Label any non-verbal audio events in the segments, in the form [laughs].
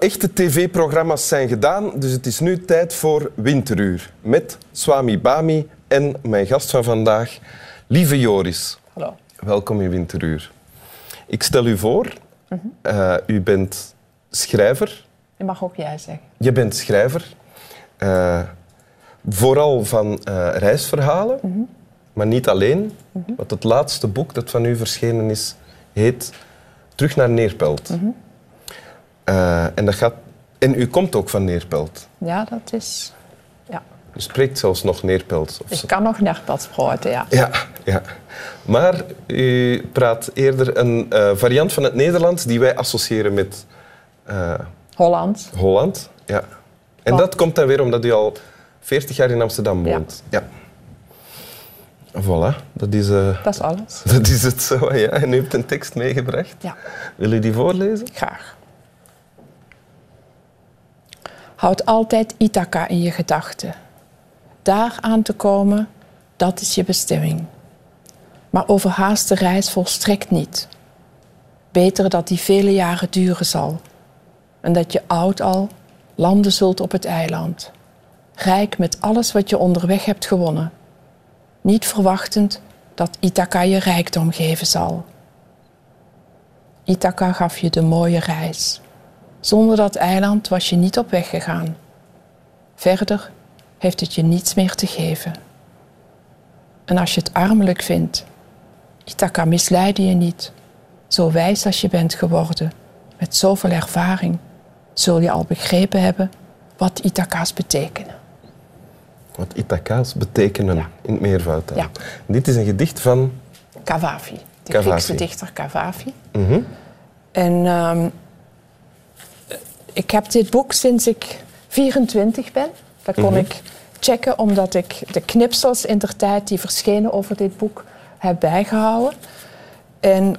Echte tv-programma's zijn gedaan, dus het is nu tijd voor Winteruur. Met Swami Bami en mijn gast van vandaag, lieve Joris. Hallo. Welkom in Winteruur. Ik stel u voor, uh, u bent schrijver. Je mag ook jij zeggen. Je bent schrijver. Uh, vooral van uh, reisverhalen, -hmm. maar niet alleen. -hmm. Want het laatste boek dat van u verschenen is, heet Terug naar Neerpelt. Uh, en, dat gaat, en u komt ook van Neerpelt. Ja, dat is... Ja. U spreekt zelfs nog Neerpelt. Ik kan nog Neerpelt praten, ja. ja. Ja, Maar u praat eerder een uh, variant van het Nederlands die wij associëren met... Uh, Holland. Holland, ja. En dat komt dan weer omdat u al 40 jaar in Amsterdam woont. Ja. ja. Voilà, dat is, uh, dat is alles. [laughs] Dat is het zo, ja. En u hebt een tekst meegebracht. Ja. Wil u die voorlezen? Graag. Houd altijd Ithaca in je gedachten. Daar aan te komen, dat is je bestemming. Maar overhaast de reis volstrekt niet. Beter dat die vele jaren duren zal. En dat je oud al landen zult op het eiland. Rijk met alles wat je onderweg hebt gewonnen. Niet verwachtend dat Ithaca je rijkdom geven zal. Ithaca gaf je de mooie reis. Zonder dat eiland was je niet op weg gegaan. Verder heeft het je niets meer te geven. En als je het armelijk vindt, Ithaca misleidde je niet. Zo wijs als je bent geworden, met zoveel ervaring, zul je al begrepen hebben wat Ithaca's betekenen. Wat Ithaca's betekenen Ja. in het meervoud. Ja. Dit is een gedicht van... Cavafi, de Cavafi. Griekse dichter Cavafi. Mhm. En ehm, ik heb dit boek sinds ik 24 ben. Dat kon Mhm. ik checken omdat ik de knipsels in der tijd die verschenen over dit boek heb bijgehouden. En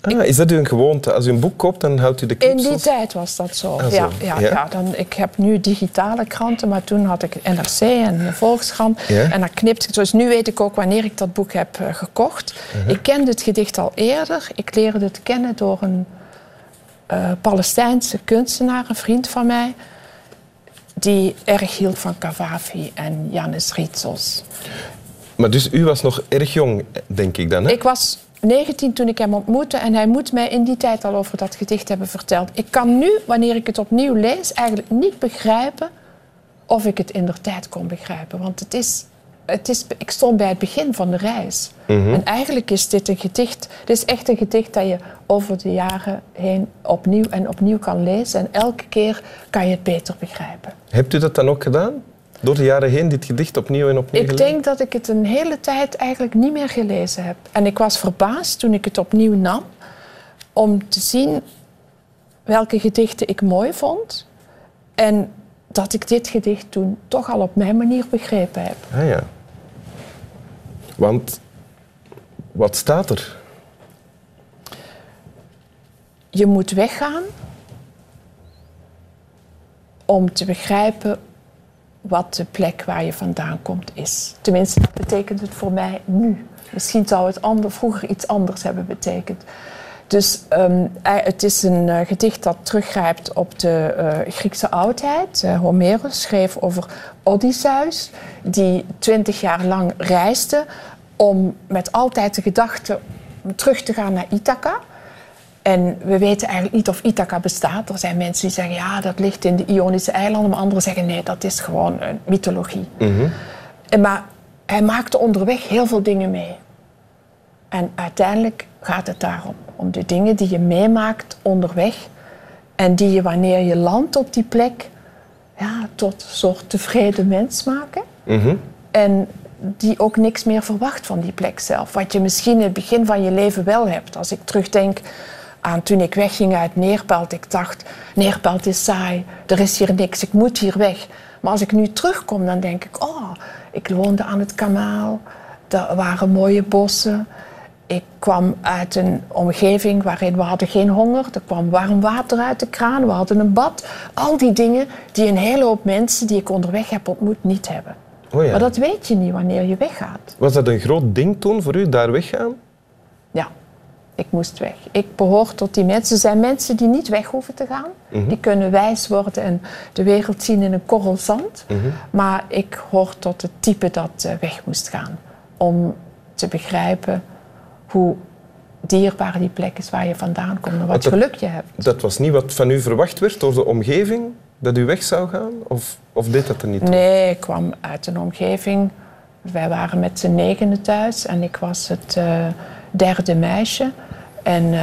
Ah, is dat u een gewoonte? Als u een boek koopt, dan houdt u de in die knipsels? tijd was dat zo. Ah, zo. Ja, ja, Ja. ja. dan, ik heb nu digitale kranten, maar toen had ik NRC en de Volkskrant. Ja. En dan knipt ik. Dus nu weet ik ook wanneer ik dat boek heb eh, gekocht. Uh-huh. Ik kende het gedicht al eerder. Ik leerde het kennen door een eh, Palestijnse kunstenaar, een vriend van mij. Die erg hield van Cavafi en Janis Ritsos. Maar dus u was nog erg jong, denk ik dan, hè? Ik was 19 toen ik hem ontmoette en hij moet mij in die tijd al over dat gedicht hebben verteld. Ik kan nu, wanneer ik het opnieuw lees, eigenlijk niet begrijpen of ik het in de tijd kon begrijpen. Want het is, het is, ik stond bij het begin van de reis. Mhm. En eigenlijk is dit een gedicht, dit is echt een gedicht dat je over de jaren heen opnieuw en opnieuw kan lezen. En elke keer kan je het beter begrijpen. Hebt u dat dan ook gedaan? Door de jaren heen dit gedicht opnieuw en opnieuw Ik gelezen? denk dat ik het een hele tijd eigenlijk niet meer gelezen heb. En ik was verbaasd toen ik het opnieuw nam om te zien welke gedichten ik mooi vond. En dat ik dit gedicht toen toch al op mijn manier begrepen heb. Ah ja. Want, wat staat er? Je moet weggaan om te begrijpen wat de plek waar je vandaan komt is. Tenminste, dat betekent het voor mij nu. Misschien zou het ander, vroeger iets anders hebben betekend. Dus ehm, eh, het is een eh, gedicht dat teruggrijpt op de eh, Griekse oudheid. Eh, Homerus schreef over Odysseus, die twintig jaar lang reisde om met altijd de gedachte terug te gaan naar Ithaca. En we weten eigenlijk niet of Ithaca bestaat. Er zijn mensen die zeggen ja, dat ligt in de Ionische eilanden, maar anderen zeggen nee, dat is gewoon een mythologie. En Maar hij maakte onderweg heel veel dingen mee. En uiteindelijk gaat het daarom om de dingen die je meemaakt onderweg en die je wanneer je landt op die plek ja, tot een soort tevreden mens maken. Mhm. En die ook niks meer verwacht van die plek zelf. Wat je misschien in het begin van je leven wel hebt. Als ik terugdenk aan toen ik wegging uit Neerpelt. Ik dacht, Neerpelt is saai, er is hier niks, ik moet hier weg. Maar als ik nu terugkom, dan denk ik, oh, ik woonde aan het kanaal. Er waren mooie bossen. Ik kwam uit een omgeving waarin we hadden geen honger. Er kwam warm water uit de kraan, we hadden een bad. Al die dingen die een hele hoop mensen die ik onderweg heb ontmoet niet hebben. Oh ja. Maar dat weet je niet wanneer je weggaat. Was dat een groot ding toen voor u, daar weggaan? Ja. Ik moest weg. Ik behoor tot die mensen. Er zijn mensen die niet weg hoeven te gaan. Die kunnen wijs worden en de wereld zien in een korrel zand. Maar ik hoor tot het type dat eh, weg moest gaan. Om te begrijpen hoe dierbaar die plek is waar je vandaan komt en wat dat- geluk je hebt. Dat was niet wat van u verwacht werd door de omgeving, dat u weg zou gaan? Of, of deed dat er niet toe? Nee, ik kwam uit een omgeving. Wij waren met z'n negenen thuis en ik was het eh, derde meisje. En eh,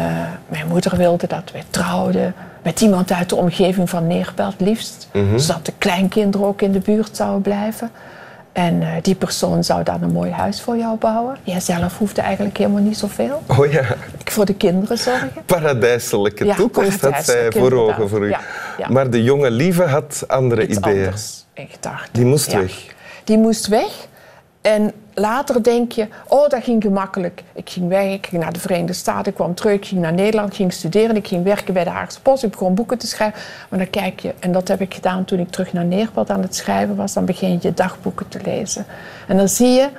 mijn moeder wilde dat wij trouwden met iemand uit de omgeving van Neerpelt, liefst. Zodat de kleinkinderen ook in de buurt zouden blijven. En eh, die persoon zou dan een mooi huis voor jou bouwen. Jijzelf hoefde eigenlijk helemaal niet zoveel. Oh ja, Ik voor de kinderen zorgen. paradijselijke Ja, toekomst had zij voor ogen voor u. Ja, ja. Maar de jonge lieve had andere Iets ideeën. anders in gedachten. Die moest weg. Die moest weg. En later denk je, oh, dat ging gemakkelijk. Ik ging weg, ik ging naar de Verenigde Staten, ik kwam terug, ik ging naar Nederland, ging studeren, ik ging werken bij de Haagse Post, ik begon boeken te schrijven. Maar dan kijk je, en dat heb ik gedaan toen ik terug naar Neerpelt aan het schrijven was, dan begin je je dagboeken te lezen. En dan zie je,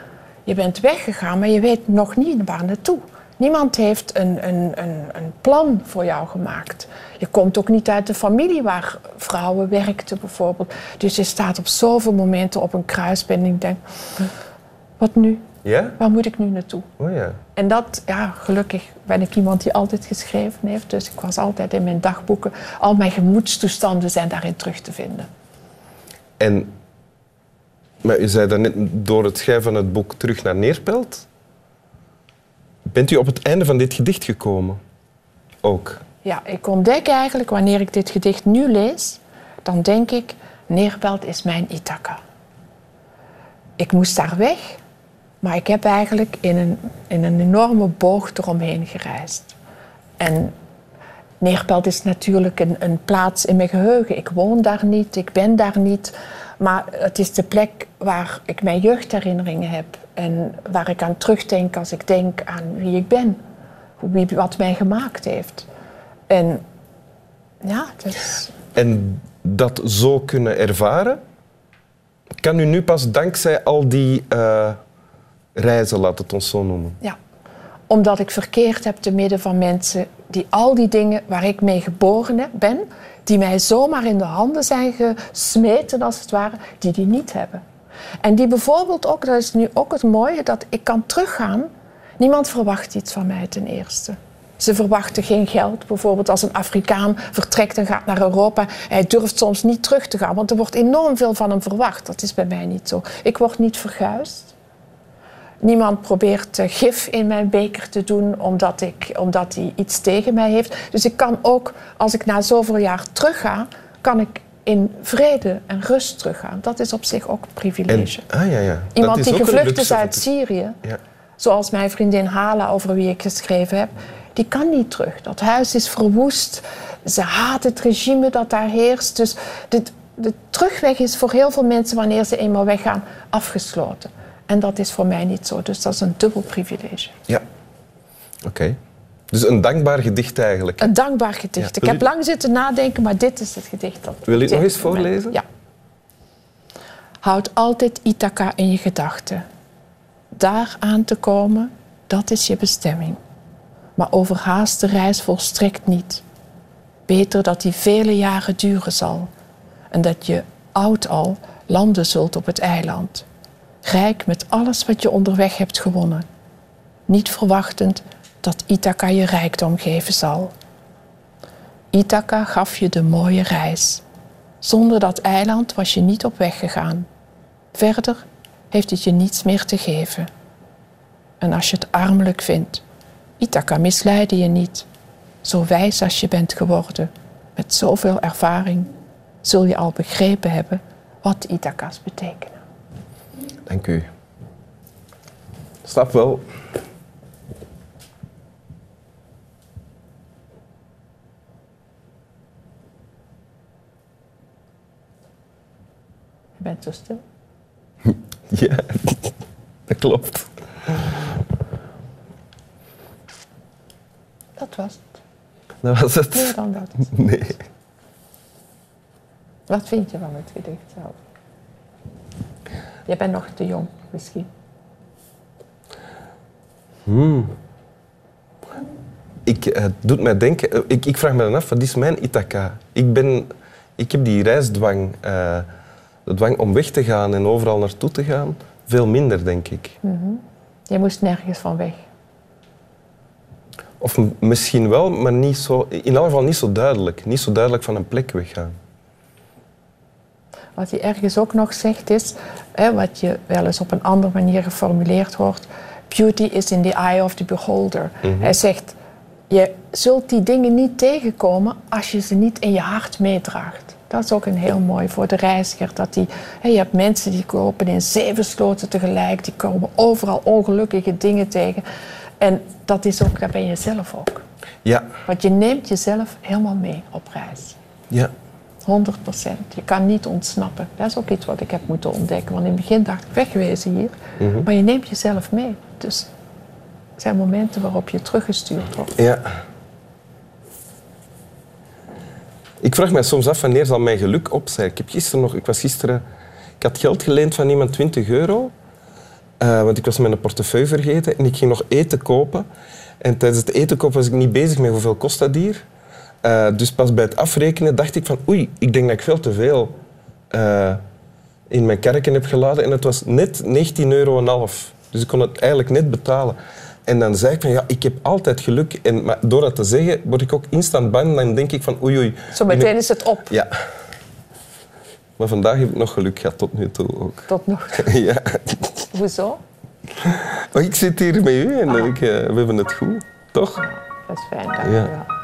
je bent weggegaan, maar je weet nog niet waar naartoe. Niemand heeft een, een, een, een plan voor jou gemaakt. Je komt ook niet uit de familie waar vrouwen werkten, bijvoorbeeld. Dus je staat op zoveel momenten op een kruispunt en ik denk, wat nu? Ja? Waar moet ik nu naartoe? Oh ja. En dat, ja, gelukkig ben ik iemand die altijd geschreven heeft. Dus ik was altijd in mijn dagboeken. Al mijn gemoedstoestanden zijn daarin terug te vinden. En maar u zei daarnet, door het schrijven van het boek terug naar Neerpelt. Bent u op het einde van dit gedicht gekomen? Ook. Ja, ik ontdek eigenlijk, wanneer ik dit gedicht nu lees, dan denk ik, Neerpelt is mijn Ithaca. Ik moest daar weg, maar ik heb eigenlijk in een, in een enorme boog eromheen gereisd. En Neerpelt is natuurlijk een, een plaats in mijn geheugen. Ik woon daar niet, ik ben daar niet. Maar het is de plek waar ik mijn jeugdherinneringen heb. En waar ik aan terugdenk als ik denk aan wie ik ben. Wie, wat mij gemaakt heeft. En ja, dus, En dat zo kunnen ervaren, kan u nu pas dankzij al die eh, reizen, laat het ons zo noemen. ja. Omdat ik verkeerd heb te midden van mensen die al die dingen waar ik mee geboren ben, die mij zomaar in de handen zijn gesmeten als het ware, die die niet hebben. En die bijvoorbeeld ook, dat is nu ook het mooie, dat ik kan teruggaan. Niemand verwacht iets van mij ten eerste. Ze verwachten geen geld. Bijvoorbeeld als een Afrikaan vertrekt en gaat naar Europa. Hij durft soms niet terug te gaan, want er wordt enorm veel van hem verwacht. Dat is bij mij niet zo. Ik word niet verguisd. Niemand probeert eh, gif in mijn beker te doen omdat, ik, omdat hij iets tegen mij heeft. Dus ik kan ook, als ik na zoveel jaar terugga, kan ik in vrede en rust teruggaan. Dat is op zich ook een En, privilege. ah ja, ja. Iemand dat die gevlucht is uit Syrië, Ja. zoals mijn vriendin Hala, over wie ik geschreven heb, die kan niet terug. Dat huis is verwoest. Ze haat het regime dat daar heerst. Dus de terugweg is voor heel veel mensen, wanneer ze eenmaal weggaan, afgesloten. En dat is voor mij niet zo. Dus dat is een dubbel privilege. Ja. Oké. Dus een dankbaar gedicht eigenlijk. Een dankbaar gedicht. Ja. Ik heb lang zitten nadenken, maar dit is het gedicht dat. Wil je het nog eens voorlezen? Ja. Houd altijd Ithaca in je gedachten. Daar aan te komen, dat is je bestemming. Maar overhaast de reis volstrekt niet. Beter dat die vele jaren duren zal. En dat je oud al landen zult op het eiland. Rijk met alles wat je onderweg hebt gewonnen. Niet verwachtend dat Ithaca je rijkdom geven zal. Ithaca gaf je de mooie reis. Zonder dat eiland was je niet op weg gegaan. Verder heeft het je niets meer te geven. En als je het armelijk vindt, Ithaca misleidde je niet. Zo wijs als je bent geworden, met zoveel ervaring, zul je al begrepen hebben wat Ithaca's betekenen. Dank u. Stap wel. Je bent zo stil. [laughs] Ja, dat klopt. Dat was het. Dat was Meer het. dan dat. [laughs] Nee. Wat vind je van het gedicht zelf? Je bent nog te jong, misschien. ik, het doet mij denken... eh, Ik, ik vraag me dan af, wat is mijn Ithaca? Ik, ben, ik heb die reisdwang, eh, de dwang om weg te gaan en overal naartoe te gaan, veel minder, denk ik. Je moest nergens van weg. Of misschien wel, maar niet zo, in elk geval niet zo duidelijk. Niet zo duidelijk van een plek weggaan. Wat hij ergens ook nog zegt is, hè, wat je wel eens op een andere manier geformuleerd hoort, beauty is in the eye of the beholder. Hij zegt, je zult die dingen niet tegenkomen als je ze niet in je hart meedraagt. Dat is ook een heel mooi voor de reiziger. Dat die, hè, je hebt mensen die kopen in zeven sloten tegelijk, die komen overal ongelukkige dingen tegen. En dat is ook, dat ben je zelf ook. Ja, Want je neemt jezelf helemaal mee op reis. ja. 100 procent. Je kan niet ontsnappen. Dat is ook iets wat ik heb moeten ontdekken. Want in het begin dacht ik wegwezen hier. Maar je neemt jezelf mee. Dus er zijn momenten waarop je teruggestuurd wordt. Ja. Ik vraag me soms af wanneer zal mijn geluk op zijn. Ik, heb gisteren nog, ik, was gisteren, ik had geld geleend van iemand 20 euro. eh, want ik was mijn portefeuille vergeten en ik ging nog eten kopen. En tijdens het eten kopen was ik niet bezig met hoeveel kost dat hier. Eh, dus pas bij het afrekenen dacht ik van oei, ik denk dat ik veel te veel eh, in mijn kerken heb geladen. En het was net 19,5 euro. Dus ik kon het eigenlijk net betalen. En dan zei ik van ja, ik heb altijd geluk. En, maar door dat te zeggen, word ik ook instant bang. Dan denk ik van oei oei. Zo meteen is het op. Ja. Maar vandaag heb ik nog geluk gehad tot nu toe ook. Tot nog. [laughs] ja. Hoezo? Maar ik zit hier met u en ik, eh, we hebben het goed. Toch? Dat is fijn, dank Ja. je wel.